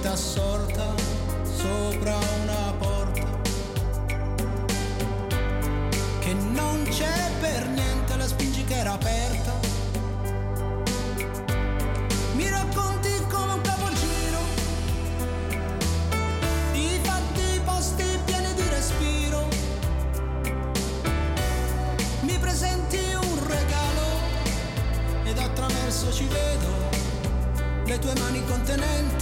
vita assorta sopra una porta che non c'è per niente, la spingi che era aperta. Mi racconti come un capogiro di fatti posti pieni di respiro. Mi presenti un regalo ed attraverso ci vedo le tue mani contenenti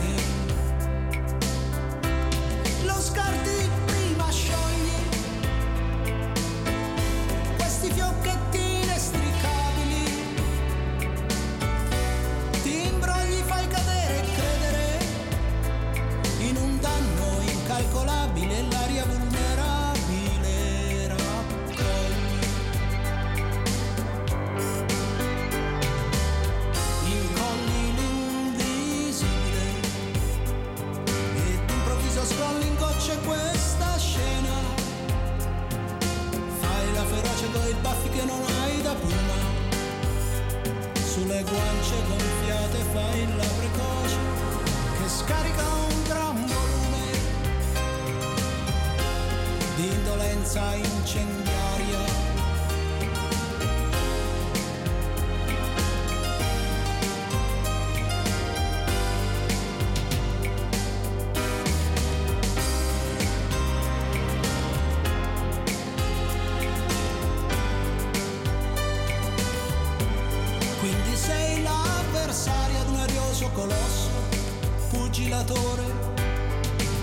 suggilatore,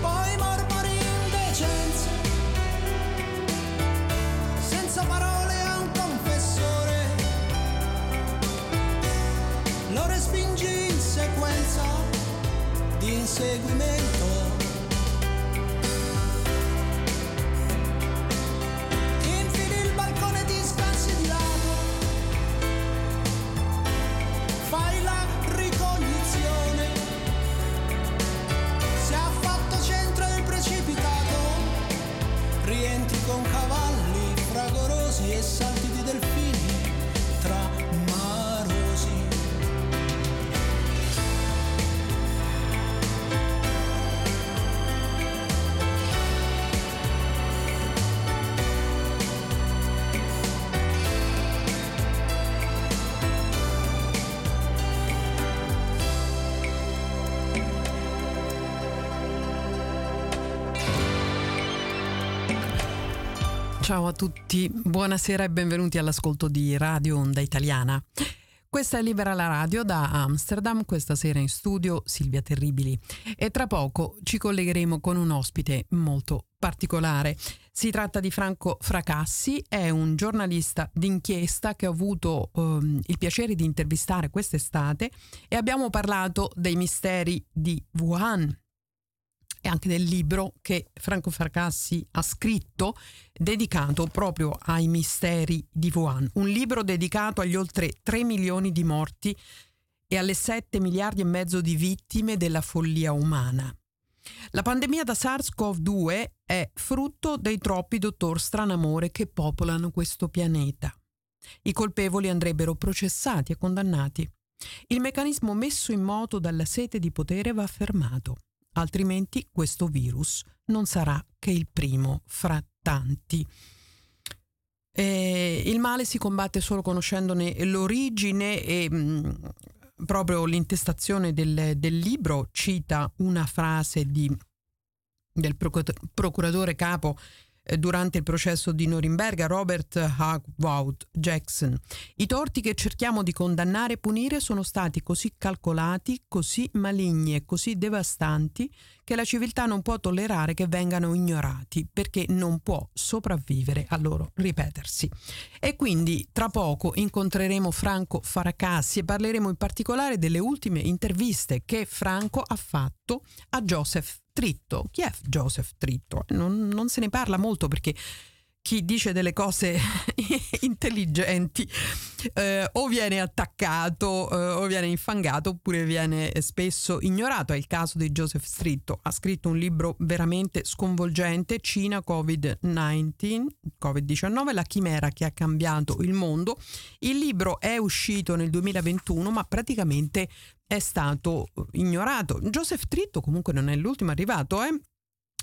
poi mormori indecenze, senza parole a un confessore, lo respingi in sequenza di inseguimento. yes, Ciao a tutti, buonasera e benvenuti all'ascolto di Radio Onda Italiana. Questa è Libera la Radio da Amsterdam, questa sera in studio Silvia Terribili e tra poco ci collegheremo con un ospite molto particolare. Si tratta di Franco Fracassi, è un giornalista d'inchiesta che ho avuto um, il piacere di intervistare quest'estate e abbiamo parlato dei misteri di Wuhan e anche del libro che Franco Fracassi ha scritto dedicato proprio ai misteri di Wuhan, un libro dedicato agli oltre 3 milioni di morti e alle 7 miliardi e mezzo di vittime della follia umana. La pandemia da SARS-CoV-2 è frutto dei troppi dottor Stranamore che popolano questo pianeta. I colpevoli andrebbero processati e condannati. Il meccanismo messo in moto dalla sete di potere va fermato altrimenti questo virus non sarà che il primo fra tanti. Eh, il male si combatte solo conoscendone l'origine e mh, mm, proprio l'intestazione del, del, libro cita una frase di, del procuratore capo durante il processo di Norimberga Robert Hagwout Jackson. I torti che cerchiamo di condannare e punire sono stati così calcolati, così maligni e così devastanti che la civiltà non può tollerare che vengano ignorati perché non può sopravvivere a loro ripetersi. E quindi tra poco incontreremo Franco Faracassi e parleremo in particolare delle ultime interviste che Franco ha fatto a Joseph Tritto. Chi è Joseph Tritto? Non, non se ne parla molto perché chi dice delle cose intelligenti eh, o viene attaccato eh, o viene infangato oppure viene spesso ignorato. È il caso di Joseph Stritto. Ha scritto un libro veramente sconvolgente, Cina Covid-19, Covid-19, la chimera che ha cambiato il mondo. Il libro è uscito nel 2021 ma praticamente è stato ignorato. Joseph Tritto comunque non è l'ultimo arrivato, eh?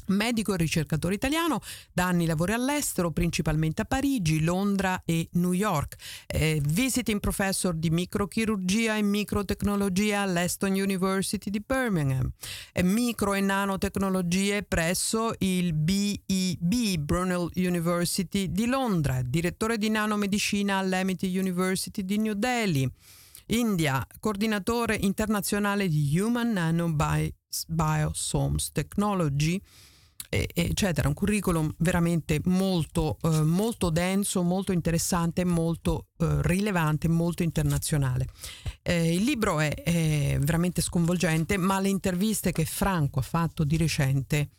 Medico e ricercatore italiano, da anni lavora all'estero, principalmente a Parigi, Londra e New York. È visiting professor di microchirurgia e microtecnologia all'Eston University di Birmingham. È micro e nanotecnologie presso il BEB, Brunel University di Londra. Direttore di nanomedicina all'Amity University di New Delhi. India, coordinatore internazionale di Human Nanobiosomes Technology eccetera, un curriculum veramente molto, eh, molto denso, molto interessante, molto eh, rilevante, molto internazionale. Eh, il libro è, è, veramente sconvolgente, ma le interviste che Franco ha fatto di recente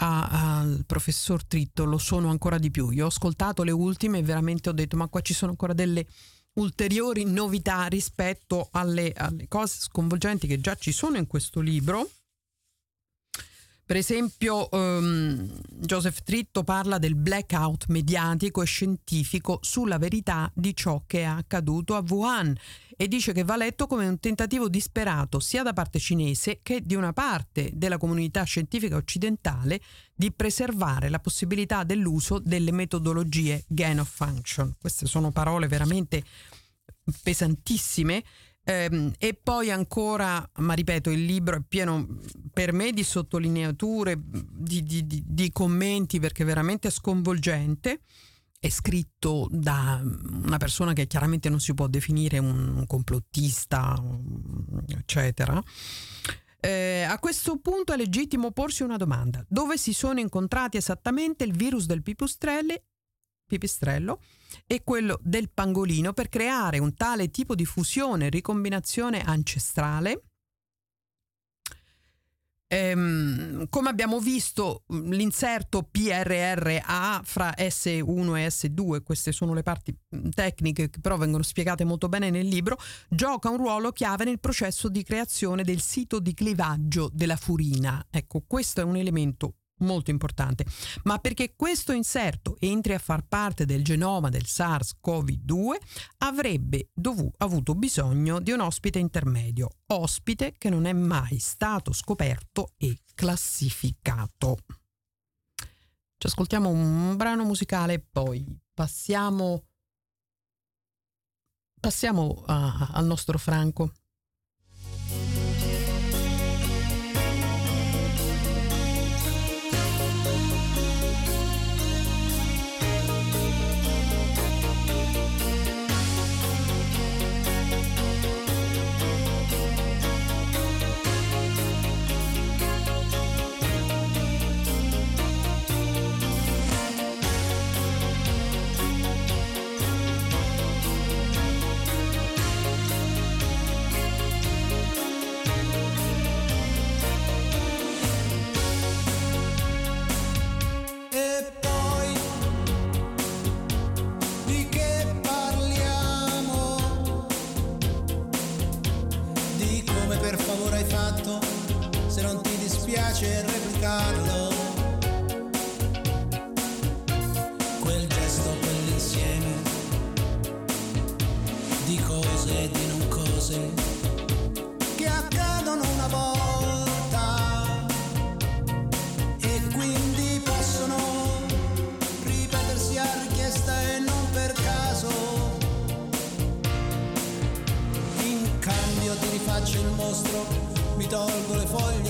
al professor Tritto lo sono ancora di più. Io ho ascoltato le ultime e veramente ho detto ma qua ci sono ancora delle ulteriori novità rispetto alle, alle cose sconvolgenti che già ci sono in questo libro per esempio, um, Joseph Tritto parla del blackout mediatico e scientifico sulla verità di ciò che è accaduto a Wuhan e dice che va letto come un tentativo disperato sia da parte cinese che di una parte della comunità scientifica occidentale di preservare la possibilità dell'uso delle metodologie gain of function. Queste sono parole veramente pesantissime e poi ancora, ma ripeto, il libro è pieno per me di sottolineature, di, di, di, di commenti perché veramente sconvolgente. È scritto da una persona che chiaramente non si può definire un complottista, eccetera. Eh, a questo punto è legittimo porsi una domanda. Dove si sono incontrati esattamente il virus del pipistrello e quello del pangolino per creare un tale tipo di fusione ricombinazione ancestrale. Ehm, come abbiamo visto, l'inserto PRRA fra S1 e S2, queste sono le parti tecniche che però vengono spiegate molto bene nel libro, gioca un ruolo chiave nel processo di creazione del sito di clivaggio della furina. Ecco, questo è un elemento molto importante, ma perché questo inserto entri a far parte del genoma del SARS-CoV-2 avrebbe dovu- avuto bisogno di un ospite intermedio, ospite che non è mai stato scoperto e classificato. Ci ascoltiamo un brano musicale e poi passiamo, passiamo a, al nostro Franco. nostro, mi tolgo le foglie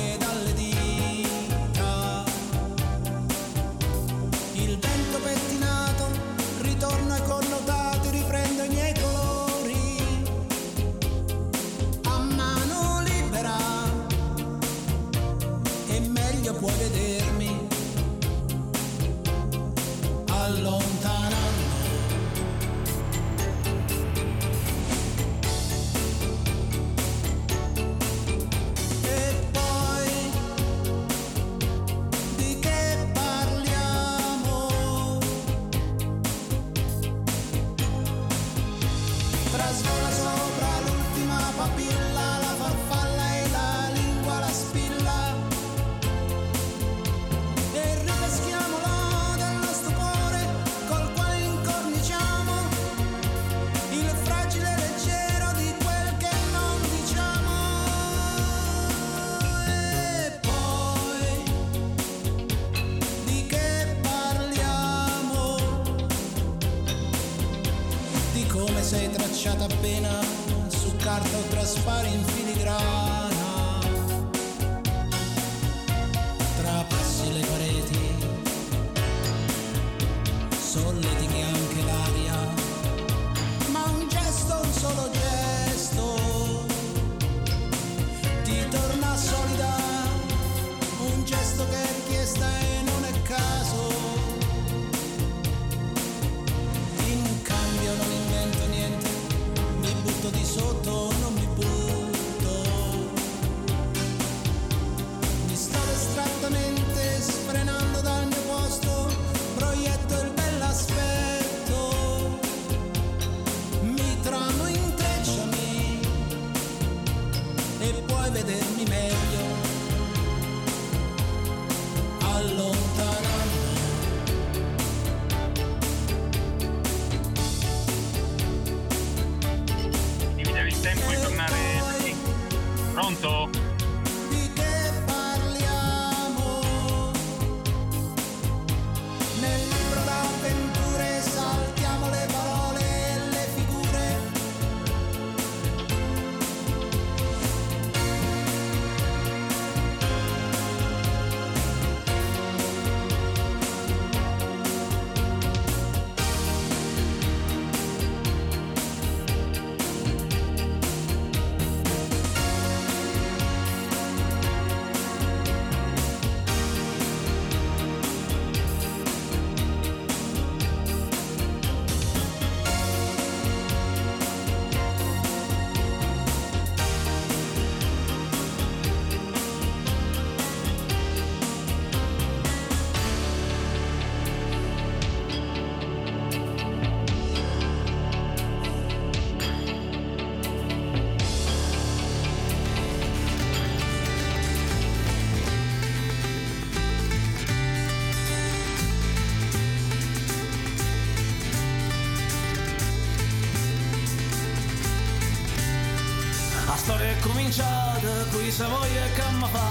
storia è cominciata qui Savoia e Camma fa.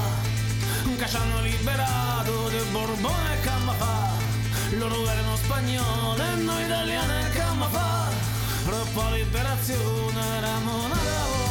Che ci liberato del Borbone e Camma fa. Loro erano spagnoli e noi italiani e Camma fa. Troppa liberazione era una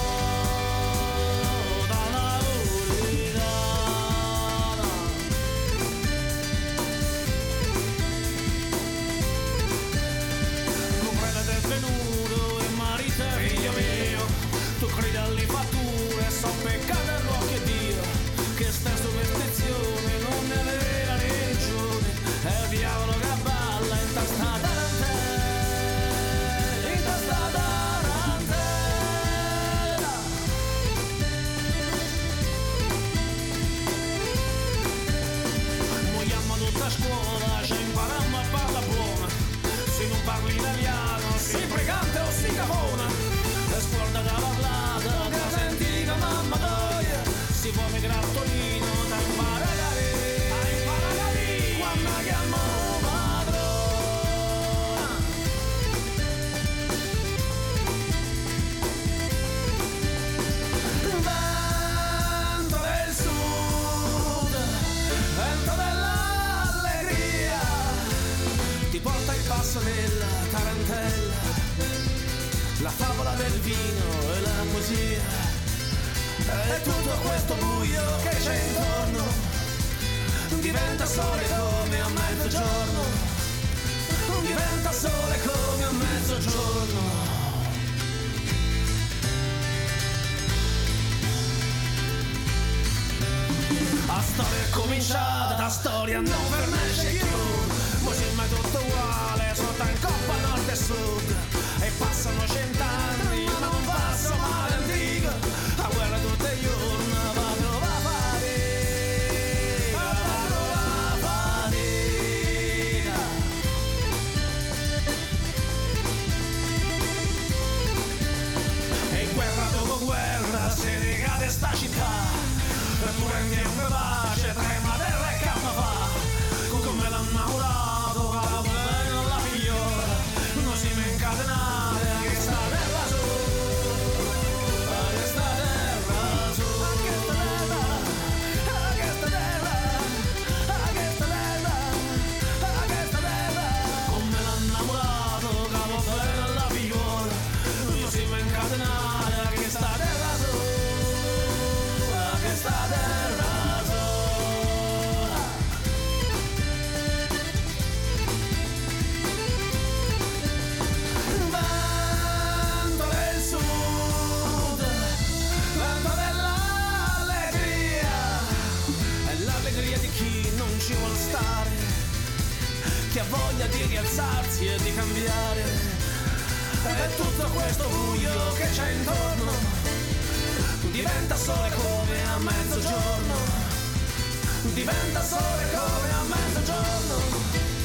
passanella, tarantella, la favola del vino e la poesia. E tutto questo buio che c'è intorno diventa sole come a mezzogiorno. Diventa sole come a mezzogiorno. La storia è cominciata, la storia non fermisce più. Così mai tutto sud. E passano cent'anni, ma non passa mai antica. La guerra tutti i giorni, va trova fatica. Va trova fatica. E guerra dopo guerra, se decade sta città. Eppure niente pace, di rialzarsi e di cambiare. È tutto questo buio che c'è intorno. Diventa sole come a mezzogiorno. Diventa sole come a mezzogiorno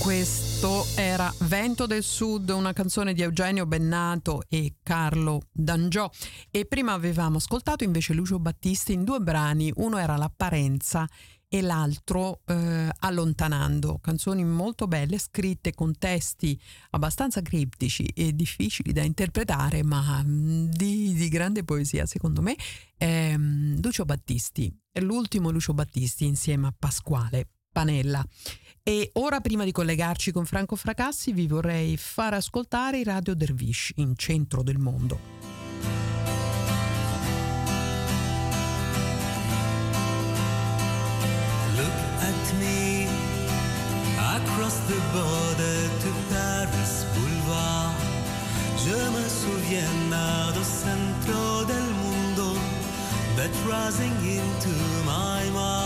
questo era Vento del Sud, una canzone di Eugenio Bennato e Carlo D'Angiò. E prima avevamo ascoltato invece Lucio Battisti in due brani, uno era L'apparenza e l'altro eh, Allontanando, canzoni molto belle scritte con testi abbastanza criptici e difficili da interpretare, ma mm, di, di grande poesia secondo me. Ehm, Lucio Battisti, l'ultimo Lucio Battisti insieme a Pasquale Panella. E ora, prima di collegarci con Franco Fracassi, vi vorrei far ascoltare i Radio Dervish in centro del mondo. Look at me across the border to Paris Boulevard. Je me souviens nado centro del mundo that rising into my mind.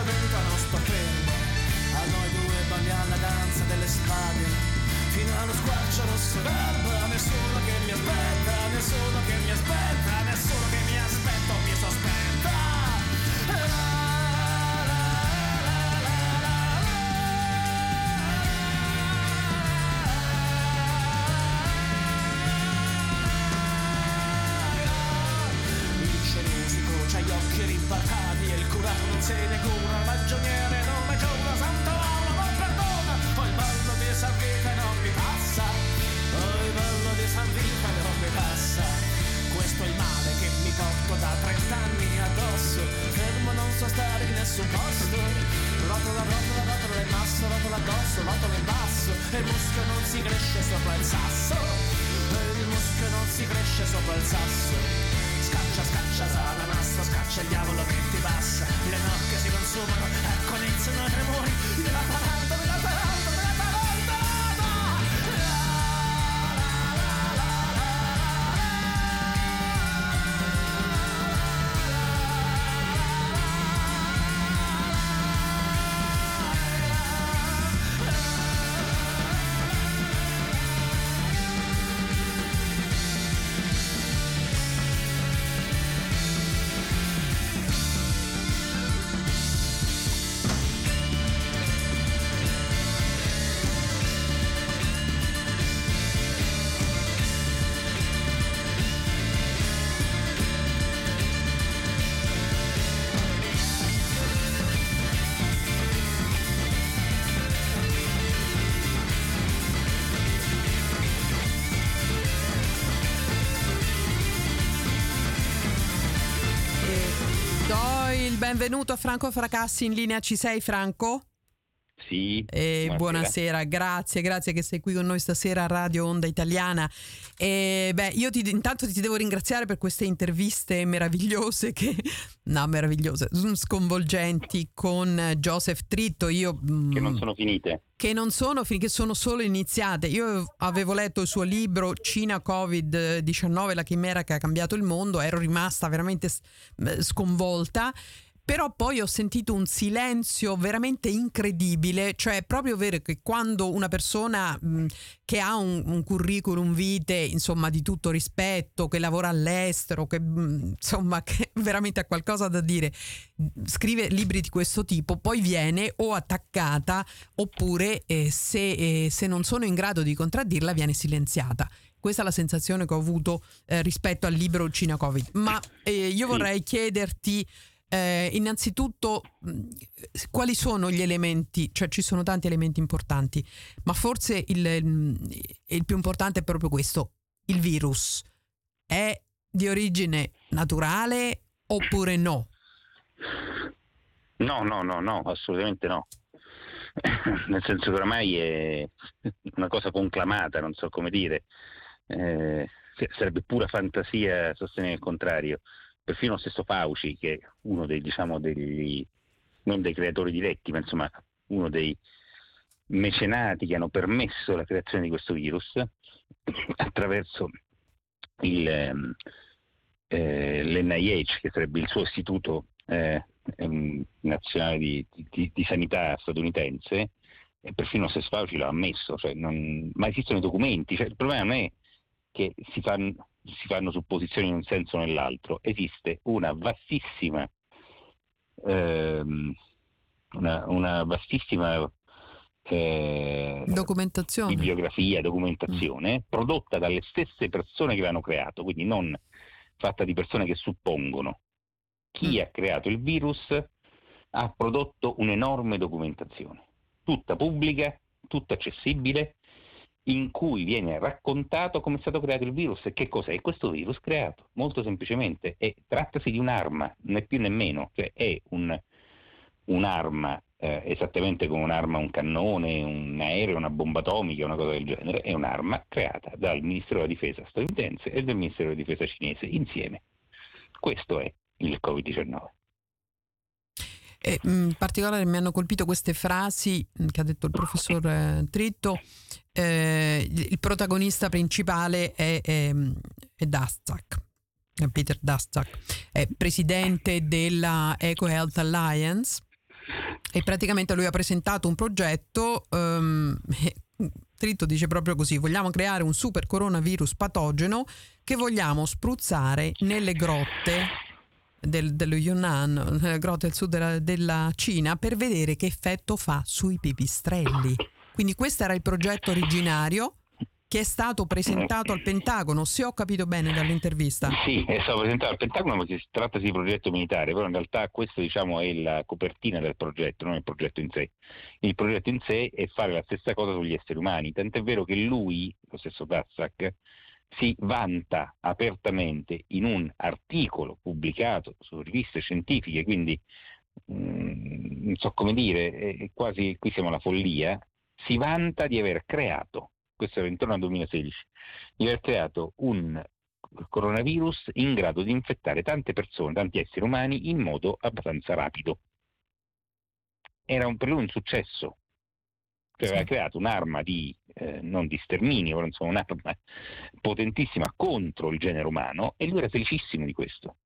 Dentro, non sto fermo. A noi due balliamo la danza delle spade, fino allo squarcio rosso d'alba. Nessuno che mi aspetta, nessuno che mi aspetta, benvenuto a Franco Fracassi in linea. Ci sei, Franco? Sì. Eh, buonasera. buonasera. grazie, grazie che sei qui con noi stasera a Radio Onda Italiana. E, beh, io ti, intanto ti devo ringraziare per queste interviste meravigliose, che, no, meravigliose, sconvolgenti con Joseph Tritto. Io, Che non mm, sono finite. che non sono finché sono solo iniziate. Io avevo letto il suo libro Cina Covid-19, la chimera che ha cambiato il mondo, ero rimasta veramente eh, sconvolta. Però poi ho sentito un silenzio veramente incredibile, cioè proprio vero che quando una persona mh, che ha un, un curriculum vitae, insomma, di tutto rispetto, che lavora all'estero, che mh, insomma, che veramente ha qualcosa da dire, scrive libri di questo tipo, poi viene o attaccata oppure eh, se, eh, se non sono in grado di contraddirla viene silenziata. Questa è la sensazione che ho avuto eh, rispetto al libro Cina Covid. Ma eh, io vorrei chiederti eh, innanzitutto quali sono gli elementi, cioè ci sono tanti elementi importanti, ma forse il, il più importante è proprio questo, il virus è di origine naturale oppure no? No, no, no, no, assolutamente no. Nel senso che oramai è una cosa conclamata, non so come dire. Eh, sarebbe pura fantasia sostenere il contrario. Perfino lo stesso Fauci, che è uno dei, diciamo, degli, non dei creatori diretti, ma insomma uno dei mecenati che hanno permesso la creazione di questo virus attraverso il, ehm, eh, l'NIH, che sarebbe il suo istituto eh, ehm, nazionale di, di- di sanità statunitense, e perfino se Fauci l'ha ammesso, cioè non- ma esistono i documenti, cioè, il problema non è che si fanno, si fanno supposizioni in un senso o nell'altro. Esiste una vastissima, ehm, una, una vastissima eh, documentazione. bibliografia, documentazione, mm. prodotta dalle stesse persone che l'hanno creato, quindi non fatta di persone che suppongono. Chi mm. ha creato il virus ha prodotto un'enorme documentazione, tutta pubblica, tutta accessibile, in cui viene raccontato come è stato creato il virus e che cos'è questo virus creato, molto semplicemente. E trattasi di un'arma, né più né meno, cioè è un, un'arma eh, esattamente come un'arma, un cannone, un aereo, una bomba atomica, una cosa del genere, è un'arma creata dal Ministero della Difesa statunitense e dal Ministero della Difesa cinese insieme. Questo è il Covid-19. E, in particolare mi hanno colpito queste frasi che ha detto il professor eh, Tritto. Eh, il protagonista principale è, è, è Dastak, Peter Dastak, è presidente della Eco Health Alliance e praticamente lui ha presentato un progetto. Um, Tritto dice proprio così: vogliamo creare un super coronavirus patogeno che vogliamo spruzzare nelle grotte del, dello Yunnan, nelle grotte del sud della, della Cina, per vedere che effetto fa sui pipistrelli. Quindi questo era il progetto originario che è stato presentato al Pentagono, se ho capito bene dall'intervista. Sì, è stato presentato al Pentagono perché si tratta di progetto militare, però in realtà questo diciamo, è la copertina del progetto, non il progetto in sé. Il progetto in sé è fare la stessa cosa sugli esseri umani, tant'è vero che lui, lo stesso Tassak, si vanta apertamente in un articolo pubblicato su riviste scientifiche, quindi mh, mm, non so come dire, quasi qui siamo alla follia, si vanta di aver creato questo era intorno al 2016, di aver creato un coronavirus in grado di infettare tante persone, tanti esseri umani in modo abbastanza rapido. Era un, per lui un successo, cioè aveva creato un'arma di, eh, non di sterminio, però insomma un'arma potentissima contro il genere umano e lui era felicissimo di questo.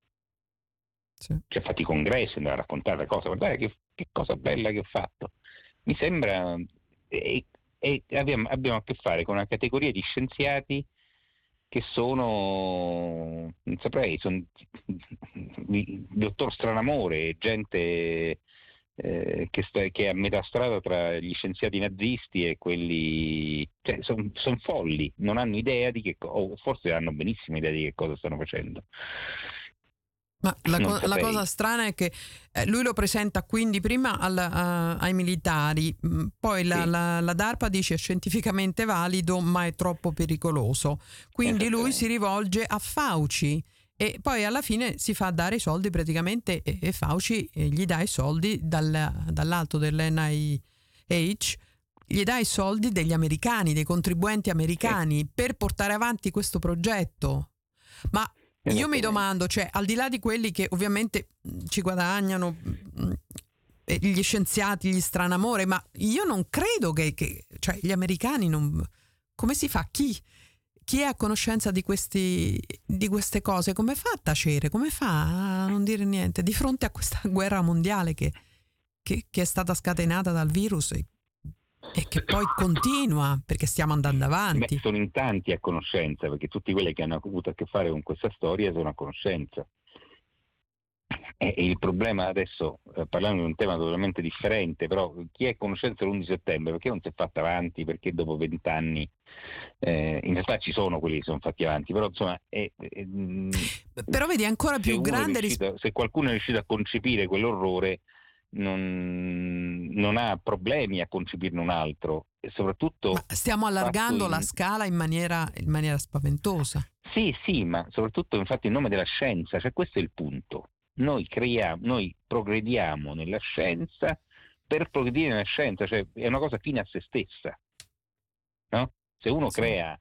Sì. Ci ha fatto i congressi, andava a raccontare la cosa, guardate che, che cosa bella che ho fatto. Mi sembra, e e abbiamo, abbiamo a che fare con una categoria di scienziati che sono, non saprei, sono il dottor Stranamore, gente eh, che, sta, che, è a metà strada tra gli scienziati nazisti e quelli, cioè, sono son folli, non hanno idea di che cosa, o forse hanno benissimo idea di che cosa stanno facendo. Ma la, co- la, cosa strana è che eh, lui lo presenta quindi prima al, uh, ai militari, mm, poi la, sì. la, la, DARPA dice è scientificamente valido ma è troppo pericoloso. Quindi lui si rivolge a Fauci e poi alla fine si fa dare i soldi praticamente e, e Fauci eh, gli dà i soldi dal, dall'alto dell'NIH gli dà i soldi degli americani, dei contribuenti americani sì. per portare avanti questo progetto. Ma io mi domando, cioè, al di là di quelli che ovviamente ci guadagnano gli scienziati, gli stranamore, ma io non credo che, che cioè, gli americani non... Come si fa? Chi? Chi è a conoscenza di, questi, di queste cose? Come fa a tacere? Come fa a non dire niente? Di fronte a questa guerra mondiale che, che, che è stata scatenata dal virus e che poi continua perché stiamo andando avanti. Beh, sono in tanti a conoscenza, perché tutti quelli che hanno avuto a che fare con questa storia sono a conoscenza. E, il problema adesso, eh, parlando di un tema totalmente differente, però chi è a conoscenza l'11 settembre, perché non si è fatto avanti? Perché dopo vent'anni, eh, in realtà ci sono quelli che sono fatti avanti, però insomma... È, è, mm, però vedi, è ancora più grande... Riuscito, se qualcuno è riuscito a concepire quell'orrore, non, non, ha problemi a concepirne un altro e soprattutto... Ma stiamo allargando in... la scala in maniera, in maniera, spaventosa. Sì, sì, ma soprattutto infatti in nome della scienza, cioè questo è il punto. Noi creiamo, noi progrediamo nella scienza per progredire nella scienza, cioè è una cosa fine a se stessa. No? Se uno sì. crea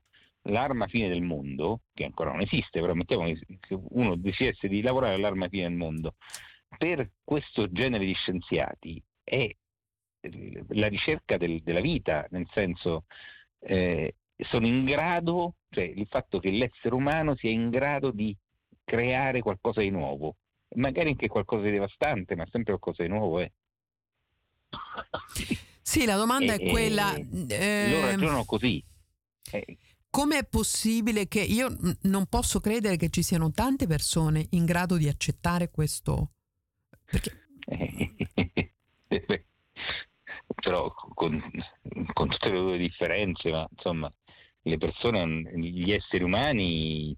l'arma fine del mondo, che ancora non esiste, però mettiamo che uno decidesse di lavorare all'arma fine del mondo, per questo genere di scienziati è la ricerca del, della vita, nel senso eh, sono in grado, cioè il fatto che l'essere umano sia in grado di creare qualcosa di nuovo, magari anche qualcosa di devastante, ma sempre qualcosa di nuovo è. Sì, la domanda e, è quella... Eh, loro ragionano così. Eh, Com'è possibile che io non posso credere che ci siano tante persone in grado di accettare questo? Perché... Però con, con, tutte le loro differenze, ma insomma, le persone, gli esseri umani,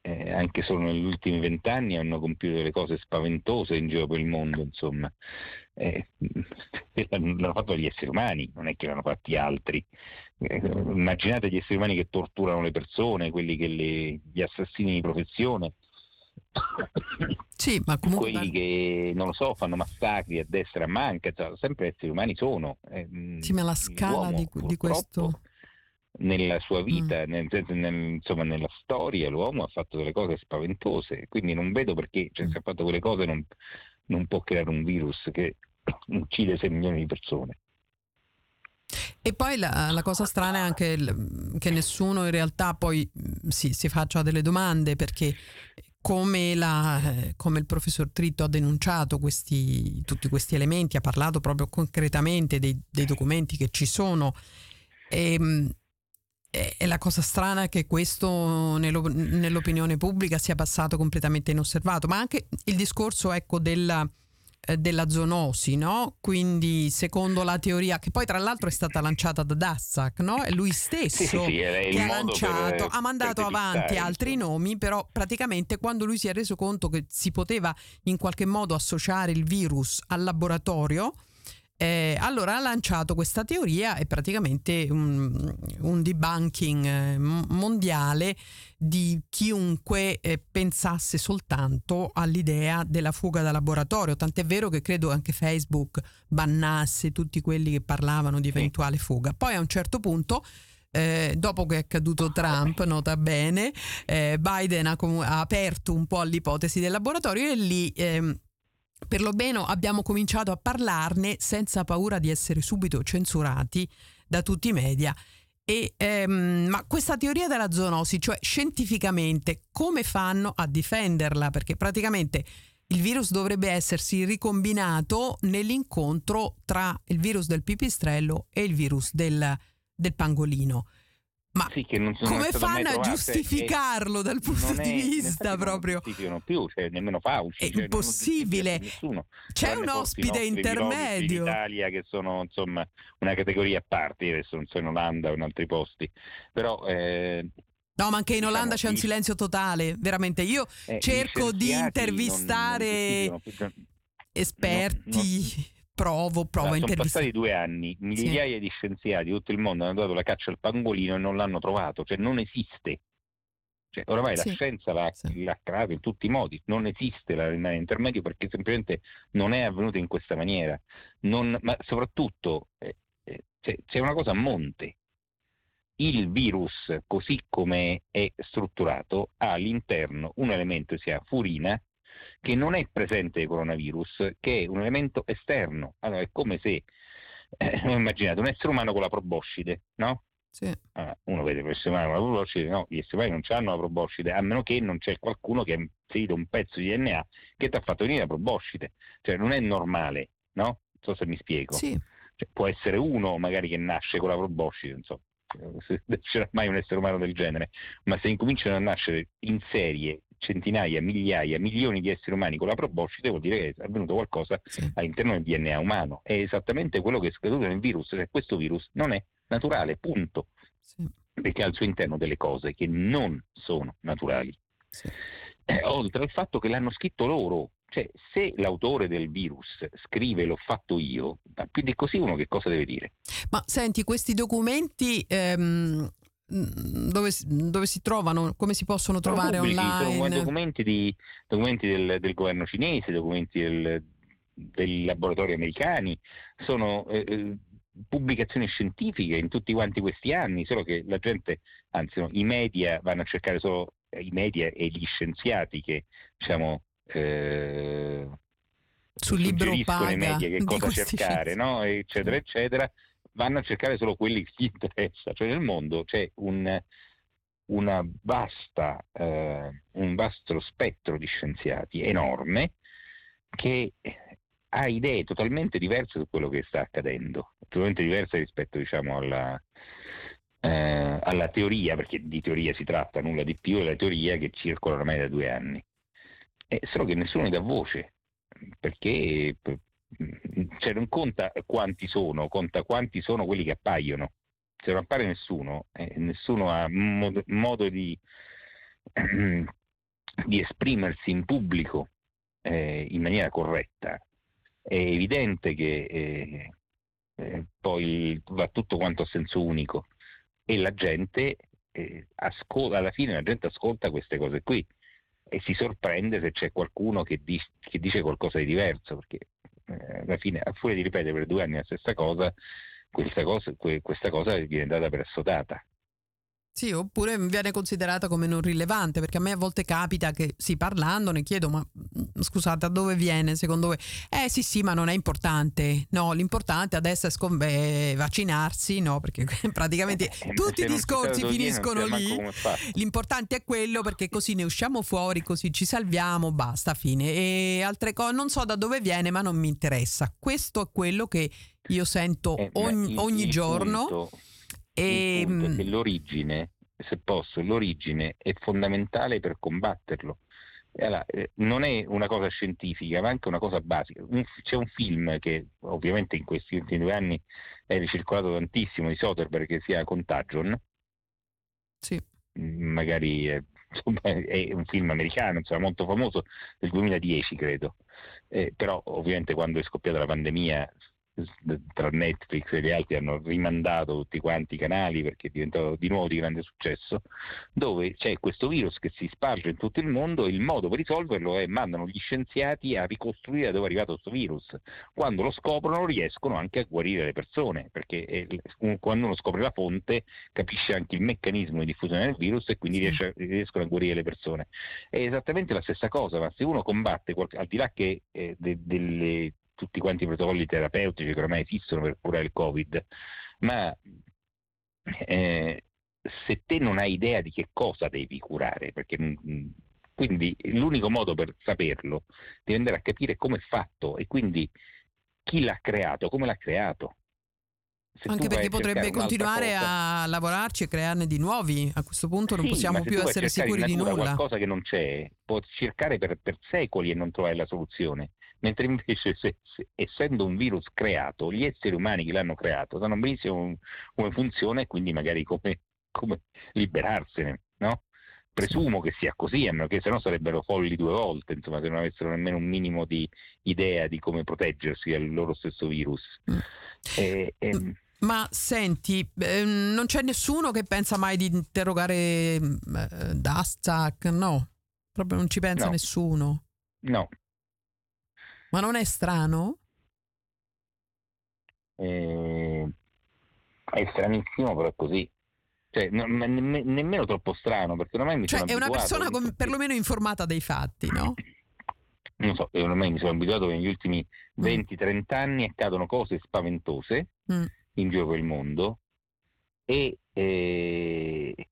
eh, anche solo negli ultimi vent'anni, hanno compiuto delle cose spaventose in giro per il mondo, insomma. Eh, l'hanno fatto gli esseri umani, non è che l'hanno fatti altri. Eh, immaginate gli esseri umani che torturano le persone, quelli che le, gli assassini di professione. Sì, ma comunque... Quelli che, non lo so, fanno massacri a destra e a manca, cioè, sempre esseri umani sono. Eh, sì, ma la scala di, di, questo... Nella sua vita, mm. nel, nel, insomma nella storia, l'uomo ha fatto delle cose spaventose, quindi non vedo perché, cioè, se ha fatto quelle cose non, non può creare un virus che uccide 6 milioni di persone. E poi la, la, cosa strana è anche il, che nessuno in realtà poi si, si faccia delle domande perché come, la, come, il professor Tritto ha denunciato questi, tutti questi elementi, ha parlato proprio concretamente dei, dei documenti che ci sono. E, e, la cosa strana è che questo nello, nell'opinione pubblica sia passato completamente inosservato, ma anche il discorso ecco, della eh, della zoonosi, no? Quindi secondo la teoria, che poi tra l'altro è stata lanciata da Dassac, no? È lui stesso sì, sì, che ha lanciato, per, ha mandato avanti altri nomi, però praticamente quando lui si è reso conto che si poteva in qualche modo associare il virus al laboratorio, eh, allora ha lanciato questa teoria e praticamente un, un debunking eh, mondiale di chiunque eh, pensasse soltanto all'idea della fuga da laboratorio, tant'è vero che credo anche Facebook bannasse tutti quelli che parlavano di eventuale fuga. Poi a un certo punto eh, dopo che è caduto Trump, nota bene, eh, Biden ha, com- ha, aperto un po' l'ipotesi del laboratorio e lì ehm, per lo meno abbiamo cominciato a parlarne senza paura di essere subito censurati da tutti i media. E, ehm, ma questa teoria della zoonosi, cioè scientificamente, come fanno a difenderla? Perché praticamente il virus dovrebbe essersi ricombinato nell'incontro tra il virus del pipistrello e il virus del, del pangolino. Ma sì, non, come fanno a giustificarlo dal punto di vista proprio? Non più, cioè, nemmeno Fauci. È cioè, impossibile. C'è un ospite intermedio. In Italia che sono insomma una categoria a parte, adesso non so in Olanda o in altri posti, però... Eh, No, ma anche in Olanda diciamo, c'è un silenzio totale, veramente. Io eh, cerco di intervistare non, non esperti provo, provo a intervistare. Sono passati due anni, migliaia sì. di scienziati di tutto il mondo hanno dato la caccia al pangolino e non l'hanno trovato, cioè non esiste. Cioè, oramai sì. la scienza l'ha, sì. l'ha creato in tutti i modi, non esiste la rimane intermedio perché semplicemente non è avvenuto in questa maniera. Non, ma soprattutto eh, eh, c'è, c'è una cosa a monte. Il virus, così come è strutturato, ha all'interno un elemento, sia furina, che non è presente nel coronavirus, che è un elemento esterno. Allora è come se, eh, immaginate, un essere umano con la proboscide, no? Sì. Allora, uno vede l'essere umano con la proboscide, no, gli esseri umani non hanno la proboscide, a meno che non c'è qualcuno che ha inserito un pezzo di DNA che ti ha fatto venire la proboscide. Cioè non è normale, no? Non so se mi spiego. Sì. Cioè, può essere uno magari che nasce con la proboscide, insomma se c'era mai un essere umano del genere, ma se incominciano a nascere in serie centinaia, migliaia, milioni di esseri umani con la proboscide vuol dire che è avvenuto qualcosa sì. all'interno del DNA umano. È esattamente quello che è scaduto nel virus, cioè questo virus non è naturale, punto. Sì. Perché ha al suo interno delle cose che non sono naturali. Sì. Eh, oltre al fatto che l'hanno scritto loro, cioè se l'autore del virus scrive l'ho fatto io, più di così uno che cosa deve dire? Ma senti, questi documenti ehm, dove, dove, si trovano, come si possono trovare pubblici, online? Sono documenti, di, documenti del, del, governo cinese, documenti del, dei laboratori americani, sono eh, eh, pubblicazioni scientifiche in tutti quanti questi anni, solo che la gente, anzi no, i media vanno a cercare solo i media e gli scienziati che diciamo eh, sul libro paga i media che cosa cercare, no? eccetera, eccetera vanno a cercare solo quelli che gli interessa, cioè nel mondo c'è un, vasta, eh, un vasto spettro di scienziati enorme che ha idee totalmente diverse su quello che sta accadendo, totalmente diverse rispetto diciamo, alla, eh, alla teoria, perché di teoria si tratta, nulla di più, è la teoria che circola ormai da due anni. Eh, solo che nessuno ne dà voce, perché cioè non conta quanti sono, conta quanti sono quelli che appaiono. Se non appare nessuno, eh, nessuno ha modo, modo di, di, esprimersi in pubblico eh, in maniera corretta. È evidente che eh, eh poi va tutto quanto a senso unico e la gente eh, ascolta, alla fine la gente ascolta queste cose qui e si sorprende se c'è qualcuno che, di, che dice qualcosa di diverso, perché eh, alla fine, a furia di ripetere per due anni la stessa cosa, questa cosa, questa cosa viene data per assodata. Sì, oppure viene considerata come non rilevante, perché a me a volte capita che, sì, parlando ne chiedo, ma mm, scusate, da dove viene secondo voi? Eh sì, sì, ma non è importante. No, l'importante adesso è scombe vaccinarsi, no, perché praticamente eh, tutti i discorsi finiscono lì. L'importante è quello perché così ne usciamo fuori, così ci salviamo, basta, fine. E altre cose, non so da dove viene, ma non mi interessa. Questo è quello che io sento eh, ogni, ogni giorno. Punto e, il punto è che ehm, l'origine, se posso, l'origine è fondamentale per combatterlo. Allora, eh, non è una cosa scientifica, ma anche una cosa basica. Un, c'è un film che ovviamente in questi ultimi due anni è ricircolato tantissimo di Soderbergh che si chiama Contagion. Sì. Mm, magari è, insomma, è un film americano, insomma, molto famoso, del 2010 credo. Eh, però ovviamente quando è scoppiata la pandemia tra Netflix e gli altri hanno rimandato tutti quanti i canali perché è diventato di nuovo di grande successo, dove c'è questo virus che si sparge in tutto il mondo e il modo per risolverlo è mandano gli scienziati a ricostruire dove è arrivato questo virus. Quando lo scoprono riescono anche a guarire le persone, perché quando uno scopre la fonte capisce anche il meccanismo di diffusione del virus e quindi riesce, riescono a guarire le persone. È esattamente la stessa cosa, ma se uno combatte, al di là che eh, de, delle tutti quanti i protocolli terapeutici che ormai esistono per curare il Covid, ma eh, se te non hai idea di che cosa devi curare, perché mm, quindi l'unico modo per saperlo devi andare a capire come è fatto e quindi chi l'ha creato, come l'ha creato. Se Anche perché potrebbe continuare cosa, a lavorarci e crearne di nuovi, a questo punto non sì, possiamo più essere sicuri di nulla. qualcosa che non c'è, può cercare per, per secoli e non trovare la soluzione mentre invece se, se, essendo un virus creato, gli esseri umani che l'hanno creato sanno benissimo come funziona e quindi magari come, come liberarsene, no? Presumo che sia così, a meno che se no sarebbero folli due volte, insomma, se non avessero nemmeno un minimo di idea di come proteggersi dal loro stesso virus. Mm. E, e, mm. ma senti, eh, non c'è nessuno che pensa mai di interrogare eh, Dastak, no? Proprio non ci pensa no. nessuno. No, ma non è strano? Eh, è stranissimo, però è così. Cioè, non, ne, nemmeno troppo strano, perché ormai mi cioè, sono è una persona com- perlomeno informata dei fatti, no? Non so, ormai mi sono abituato che negli ultimi 20-30 mm. anni accadono cose spaventose mm. in giro per il mondo e eh,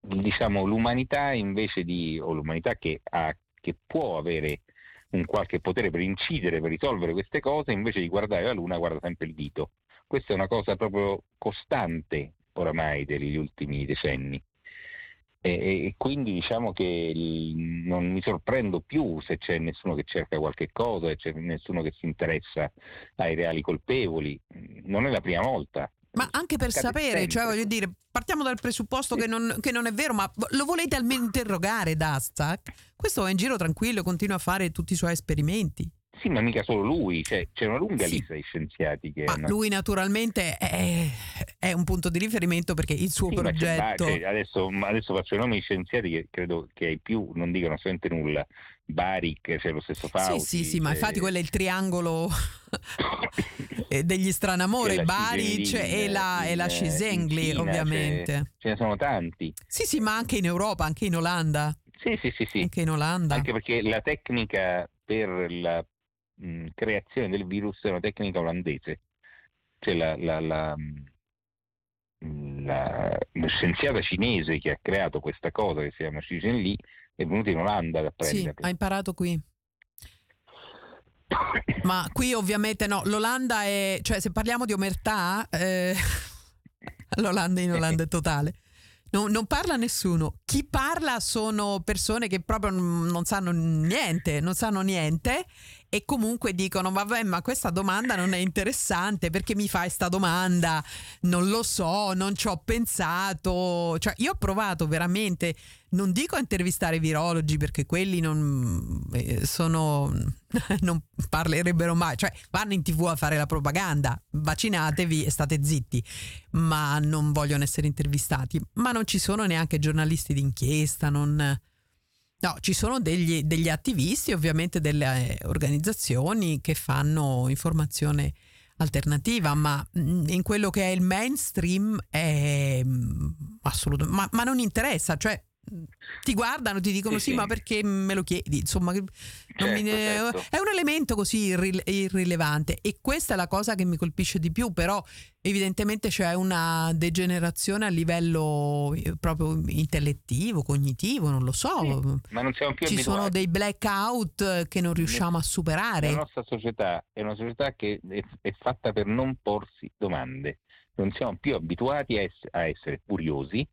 diciamo l'umanità invece di, o l'umanità che, ha, che può avere un qualche potere per incidere, per risolvere queste cose, invece di guardare la Luna guarda sempre il dito. Questa è una cosa proprio costante oramai degli ultimi decenni. E, e quindi diciamo che il, non mi sorprendo più se c'è nessuno che cerca qualche cosa, se c'è nessuno che si interessa ai reali colpevoli. Non è la prima volta. Ma anche per sapere, cioè voglio dire, partiamo dal presupposto sì. che, non, che, non, è vero, ma lo volete almeno interrogare Dastak? Questo è in giro tranquillo, continua a fare tutti i suoi esperimenti. Sì, ma mica solo lui, cioè, c'è una lunga sì. lista di scienziati che... Ma hanno... lui naturalmente è, è, un punto di riferimento perché il suo sì, progetto... Cioè, adesso, adesso, faccio i nomi di scienziati che credo che ai più non dicano assolutamente nulla. Baric, c'è cioè lo stesso Fauci. Sì, sì, sì, ma infatti quello è il triangolo degli stranamore, Baric e la, e la Cisengli, ovviamente. Ce ne sono tanti. Sì, sì, ma anche in Europa, anche in Olanda. Sì, sì, sì, sì. Anche in Olanda. Anche perché la tecnica per la mh, creazione del virus è una tecnica olandese. Cioè la, la, la, la, scienziata cinese che ha creato questa cosa che si chiama Xi Jinping è venuta in Olanda ad apprenderla. Sì, ha imparato qui. Ma qui ovviamente no, l'Olanda è, cioè se parliamo di omertà, eh, L'Olanda in Olanda è totale. Non, non parla nessuno. Chi parla sono persone che proprio non sanno niente, non sanno niente e comunque dicono vabbè ma questa domanda non è interessante perché mi fai sta domanda? Non lo so non ci ho pensato. Cioè io ho provato veramente non dico a intervistare i virologi perché quelli non eh, sono non parlerebbero mai cioè vanno in tv a fare la propaganda vaccinatevi e state zitti ma non vogliono essere intervistati. Ma non ci sono neanche giornalisti d'inchiesta non No, ci sono degli, degli attivisti, ovviamente delle eh, organizzazioni che fanno informazione alternativa, ma mh, in quello che è il mainstream è assolutamente, ma, ma non interessa, cioè ti guardano, ti dicono sì, Sì, ma sì. perché me lo chiedi? Insomma, non mi- Certo, certo. è un elemento così irrile- irrilevante e questa è la cosa che mi colpisce di più, però evidentemente c'è una degenerazione a livello eh, proprio intellettivo, cognitivo, non lo so. Sì, ma non siamo più Ci abituati. sono dei blackout che non riusciamo a superare. La nostra società è una società che è, fatta per non porsi domande. Non siamo più abituati a essere curiosi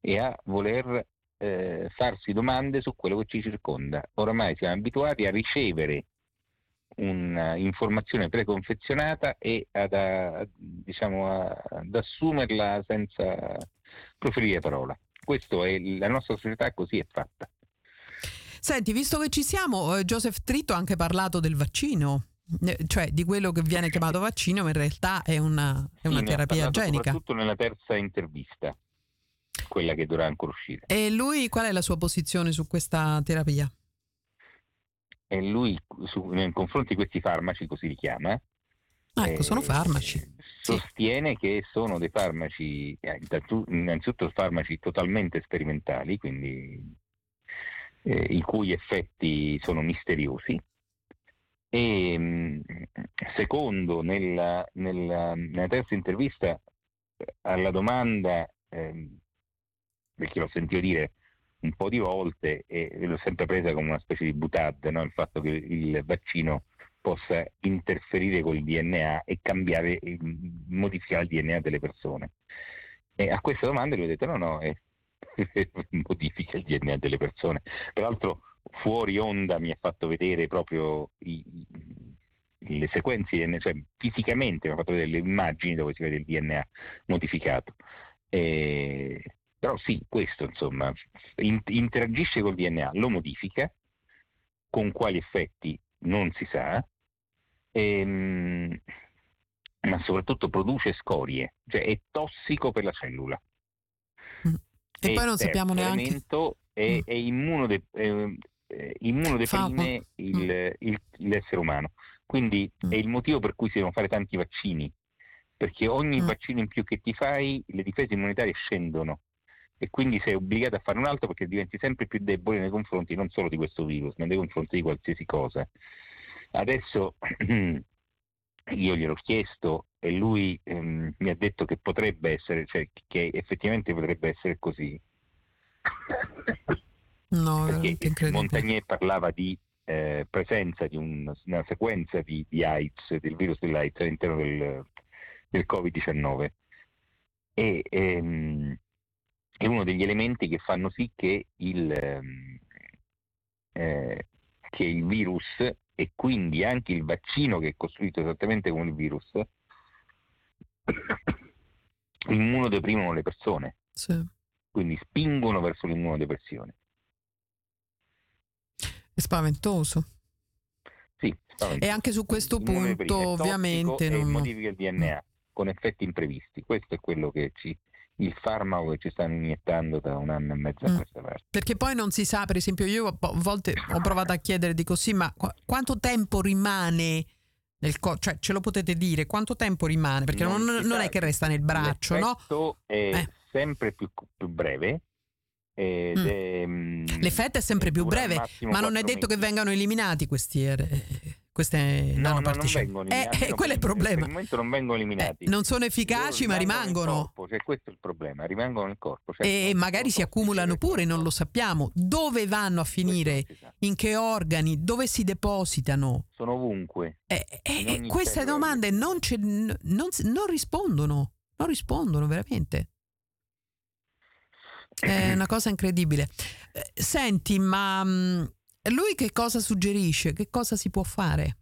e a voler eh, farsi domande su quello che ci circonda. Oramai siamo abituati a ricevere un'informazione preconfezionata e ad, a- diciamo, a- ad assumerla senza proferire parola. Questo è la nostra società così è fatta. Senti, visto che ci siamo, eh, Joseph Tritto ha anche parlato del vaccino, eh, cioè di quello che viene chiamato vaccino, ma in realtà è una, è una Sì, terapia genica. Soprattutto nella terza intervista, quella che dovrà ancora uscire. E lui qual è la sua posizione su questa terapia? E lui, su- nei confronti di questi farmaci, così li chiama, Ah, ecco, eh, sono farmaci. Sostiene che sono dei farmaci, eh, innanzitutto farmaci totalmente sperimentali, quindi eh, i cui effetti sono misteriosi. E mh, secondo, nella, nella- nella terza intervista eh, alla domanda, ehm, perché l'ho sentito dire un po' di volte e l'ho sempre presa come una specie di butad, no? il fatto che il vaccino possa interferire col DNA e cambiare, modificare il DNA delle persone. E a questa domanda gli ho detto no, no, eh, modifica il DNA delle persone. Peraltro fuori onda mi ha fatto vedere proprio i- i- le sequenze, cioè fisicamente mi ha fatto vedere le immagini dove si vede il DNA modificato. E- però sì, questo insomma, in- interagisce col DNA, lo modifica, con quali effetti non si sa, ehm, ma soprattutto produce scorie, cioè è tossico per la cellula. E poi non sappiamo neanche. elemento è, Mm. è immunode- eh, immunodeprime il- il- l'essere umano. Quindi Mm. è il motivo per cui si devono fare tanti vaccini, perché ogni Mm. vaccino in più che ti fai, le difese immunitarie scendono e quindi sei obbligato a fare un altro perché diventi sempre più debole nei confronti non solo di questo virus, ma nei confronti di qualsiasi cosa. Adesso io gliel'ho chiesto e lui ehm, mi ha detto che potrebbe essere, cioè che effettivamente potrebbe essere così. No, perché. Montagnier parlava di eh, presenza di un- una sequenza di, di AIDS, del virus dell'AIDS all'interno del, del Covid-19 e ehm, è uno degli elementi che fanno sì che il, ehm, eh, che il virus e quindi anche il vaccino che è costruito esattamente come il virus immunodeprimono le persone, Sì. quindi spingono verso l'immunodepressione. È spaventoso. Sì, E anche su questo punto, ovviamente, non- modifica il DNA con effetti imprevisti. Questo è quello che ci, il farmaco che ci stanno iniettando da un anno e mezzo a Mm. questa parte. Perché poi non si sa, per esempio, io a volte ho provato a chiedere, dico sì, ma qu- quanto tempo rimane nel corpo? Cioè, ce lo potete dire? Quanto tempo rimane? Perché non, non sa. è che resta nel braccio, no? L'effetto è Eh. sempre più, più breve. Mm. è, mm, L'effetto è sempre più breve, ma non è detto che mesi. vengano eliminati questi, eh, queste No, no, nanoparticelle. vengono Eh, eh, quello è il problema. Il momento non vengono eliminati. Eh, non sono efficaci, Loro ma rimangono. cioè, questo è il problema, rimangono nel corpo. certo, E magari si accumulano pure, non lo sappiamo. Dove vanno a finire? In che organi? Dove si depositano? Sono ovunque. Eh, eh, eh, queste domande non, non- non rispondono. non rispondono veramente. È una cosa incredibile. Eh, Senti, ma mh, lui che cosa suggerisce? Che cosa si può fare?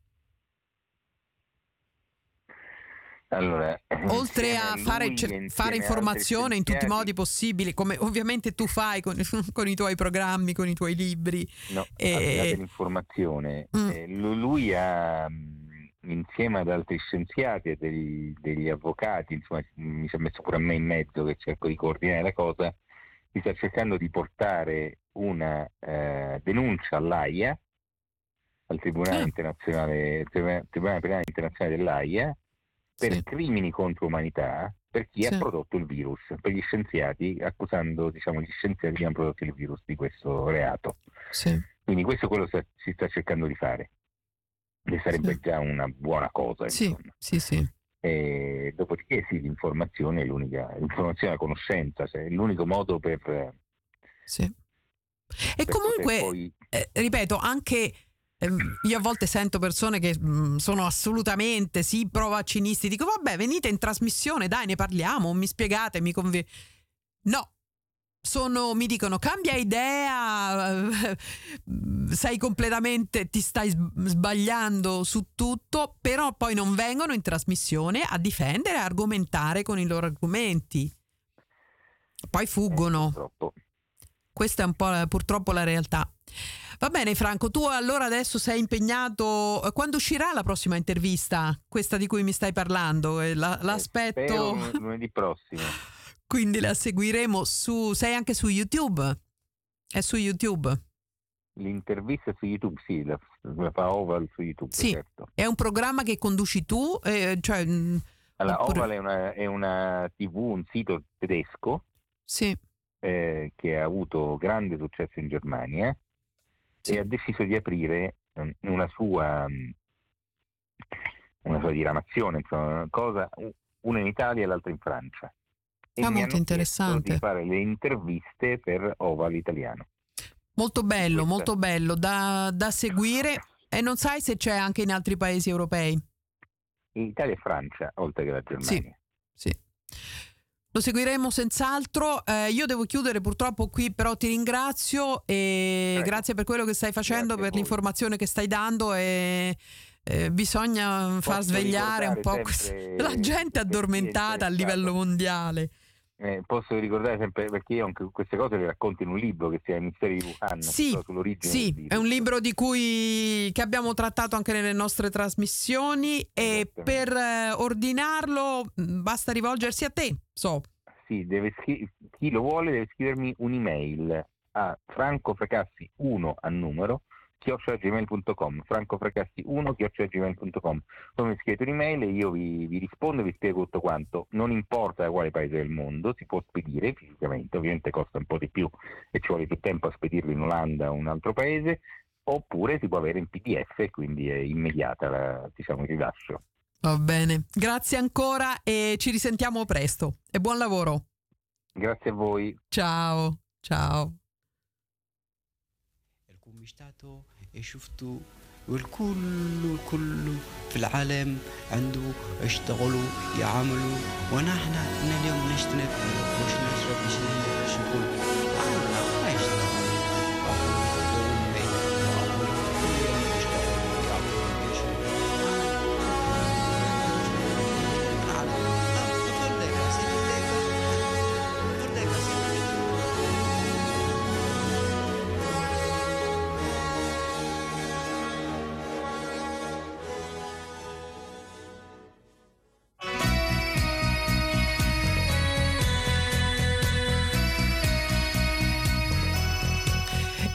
Allora, Oltre a lui fare, insieme fare informazione in tutti i modi possibili, come ovviamente tu fai con, con i tuoi programmi, con i tuoi libri. No, E- là dell'informazione, Mm. eh, lu- lui ha, mh, insieme ad altri scienziati e degli, degli avvocati, insomma, mi si è messo pure a me in mezzo che cerco di coordinare la cosa, si sta cercando di portare una eh, denuncia all'AIA, al Tribunale Ah. Internazionale, Tribunale Penale Internazionale dell'AIA, per Sì. crimini contro umanità per chi Sì. ha prodotto il virus, per gli scienziati, accusando diciamo, gli scienziati che hanno prodotto il virus di questo reato. Sì. Quindi questo è quello che si sta cercando di fare. Che sarebbe già una buona cosa. Sì, insomma. sì, sì. E dopodiché sì, l'informazione è l'unica, l'informazione e la conoscenza, cioè, è l'unico modo per, per sì. E poter comunque, poi eh, ripeto, anche ehm, io a volte sento persone che sono assolutamente sì pro vaccinisti, dico vabbè venite in trasmissione, dai ne parliamo, mi spiegate, mi convi... No, sono, mi dicono cambia idea, eh, sei completamente, ti stai sb- sbagliando su tutto, però poi non vengono in trasmissione a difendere, a argomentare con i loro argomenti. Poi eh, fuggono. purtroppo. Questa è un po' purtroppo la realtà. Va bene Franco, tu allora adesso sei impegnato. eh, Quando uscirà la prossima intervista? Questa di cui mi stai parlando? Eh, la- Eh, l'aspetto, spero lun- lunedì prossimo. quindi la seguiremo su... Sei anche su YouTube? È su YouTube. L'intervista su YouTube, sì, la, la fa Oval su YouTube, Sì. certo. È un programma che conduci tu? eh, cioè, mm, Allora, Oppure- Oval è una, è una TV, un sito tedesco sì, eh, che ha avuto grande successo in Germania Sì. e ha deciso di aprire mm, una sua, mm, una sua diramazione, insomma, una cosa, una in Italia e l'altra in Francia. E Ah, molto interessante. di fare le interviste per Oval italiano. molto bello, Questa- molto bello da, da seguire. E non sai se c'è anche in altri paesi europei? Italia e Francia, oltre che la Germania. Sì. Lo seguiremo senz'altro. Eh, io devo chiudere purtroppo qui, però ti ringrazio e Prego. grazie per quello che stai facendo, Grazie per l'informazione che stai dando e eh, bisogna far Posso svegliare un po' la gente addormentata a livello mondiale. Eh, posso ricordare sempre, perché io anche queste cose le racconto in un libro che si chiama I misteri di Wuhan, Sì, sull'origine Sì, è un libro di cui che abbiamo trattato anche nelle nostre trasmissioni e Esattamente. per eh, ordinarlo mh, basta rivolgersi a te. So, Sì, deve scri- chi lo vuole deve scrivermi un'email a francofracassi1 a numero chiocciolagmail.com francofracassi1 chiocciolagmail.com voi mi scrivete un'email e io vi, vi, rispondo e vi spiego tutto quanto. Non importa da quale paese del mondo si può spedire fisicamente ovviamente costa un po' di più e ci vuole più tempo a spedirlo in Olanda o un altro paese oppure si può avere in pdf e quindi è immediata la, diciamo, il rilascio. Va bene. Grazie ancora e ci risentiamo presto. E buon lavoro. Grazie a voi. Ciao. Ciao. Stato شفتوا والكل الكل في العالم عنده يشتغلوا يعملوا ونحن اليوم نشتنف مش نشرب مش نعمل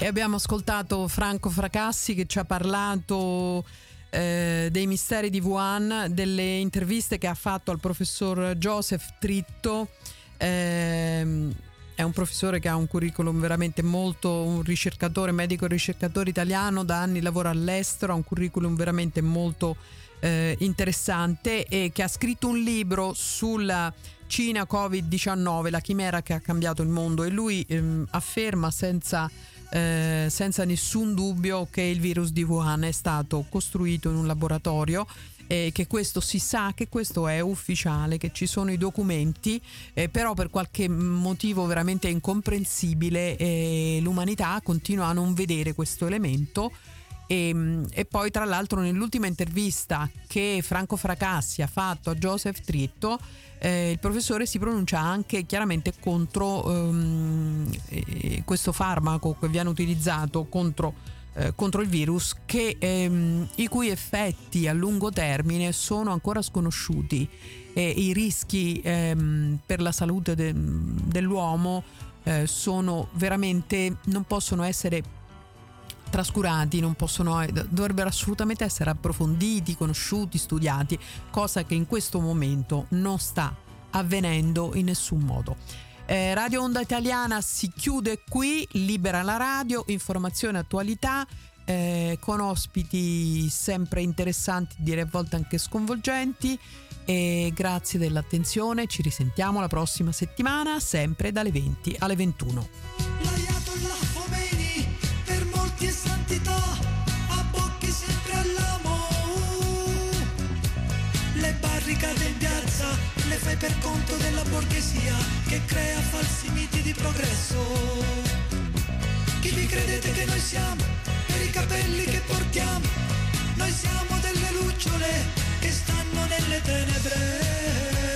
abbiamo ascoltato Franco Fracassi che ci ha parlato eh, dei misteri di Wuhan, delle interviste che ha fatto al professor Joseph Tritto. Ehm, è un professore che ha un curriculum veramente molto, un ricercatore, medico ricercatore italiano, da anni lavora all'estero, ha un curriculum veramente molto eh, interessante e che ha scritto un libro sulla Cina Covid-19, la chimera che ha cambiato il mondo e lui ehm, afferma senza eh, senza nessun dubbio che il virus di Wuhan è stato costruito in un laboratorio eh, che questo si sa, che questo è ufficiale, che ci sono i documenti, eh, però per qualche motivo veramente incomprensibile eh, l'umanità continua a non vedere questo elemento. E, ehm, e, poi tra l'altro nell'ultima intervista che Franco Fracassi ha fatto a Joseph Tritto eh, il professore si pronuncia anche chiaramente contro um, eh, questo farmaco che viene utilizzato contro, eh, contro il virus che, ehm, i cui effetti a lungo termine sono ancora sconosciuti e i rischi ehm, per la salute de- dell'uomo eh, sono veramente non possono essere trascurati, non possono, eh, dovrebbero assolutamente essere approfonditi, conosciuti, studiati, cosa che in questo momento non sta avvenendo in nessun modo. Eh, radio Onda Italiana si chiude qui, libera la radio, informazione attualità. Eh, con ospiti sempre interessanti, direi a volte anche sconvolgenti. E grazie dell'attenzione, ci risentiamo la prossima settimana, sempre dalle 20 alle 21. Fai per conto della borghesia che crea falsi miti di progresso. Chi vi credete che noi siamo? Per i capelli che portiamo, noi siamo delle lucciole che stanno nelle tenebre.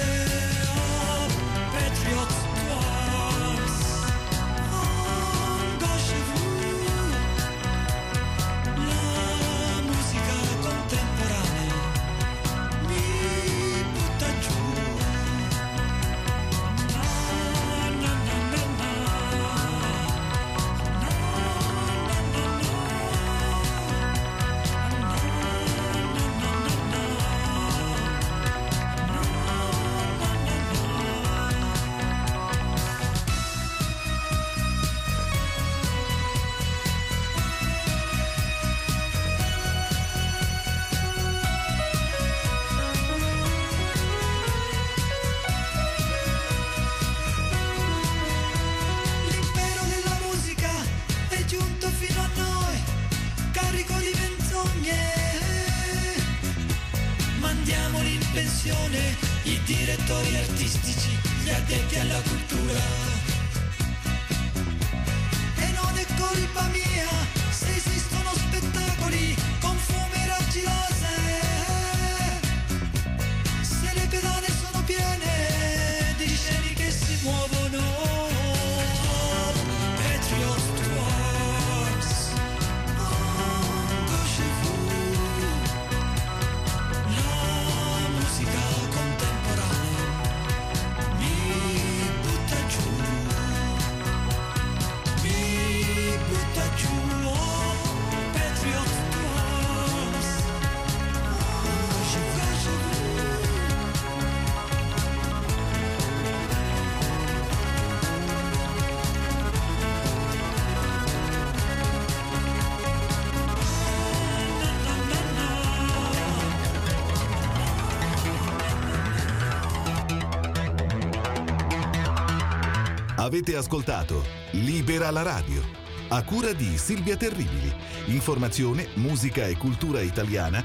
Avete ascoltato Libera la radio, a cura di Silvia Terribili. Informazione, musica e cultura italiana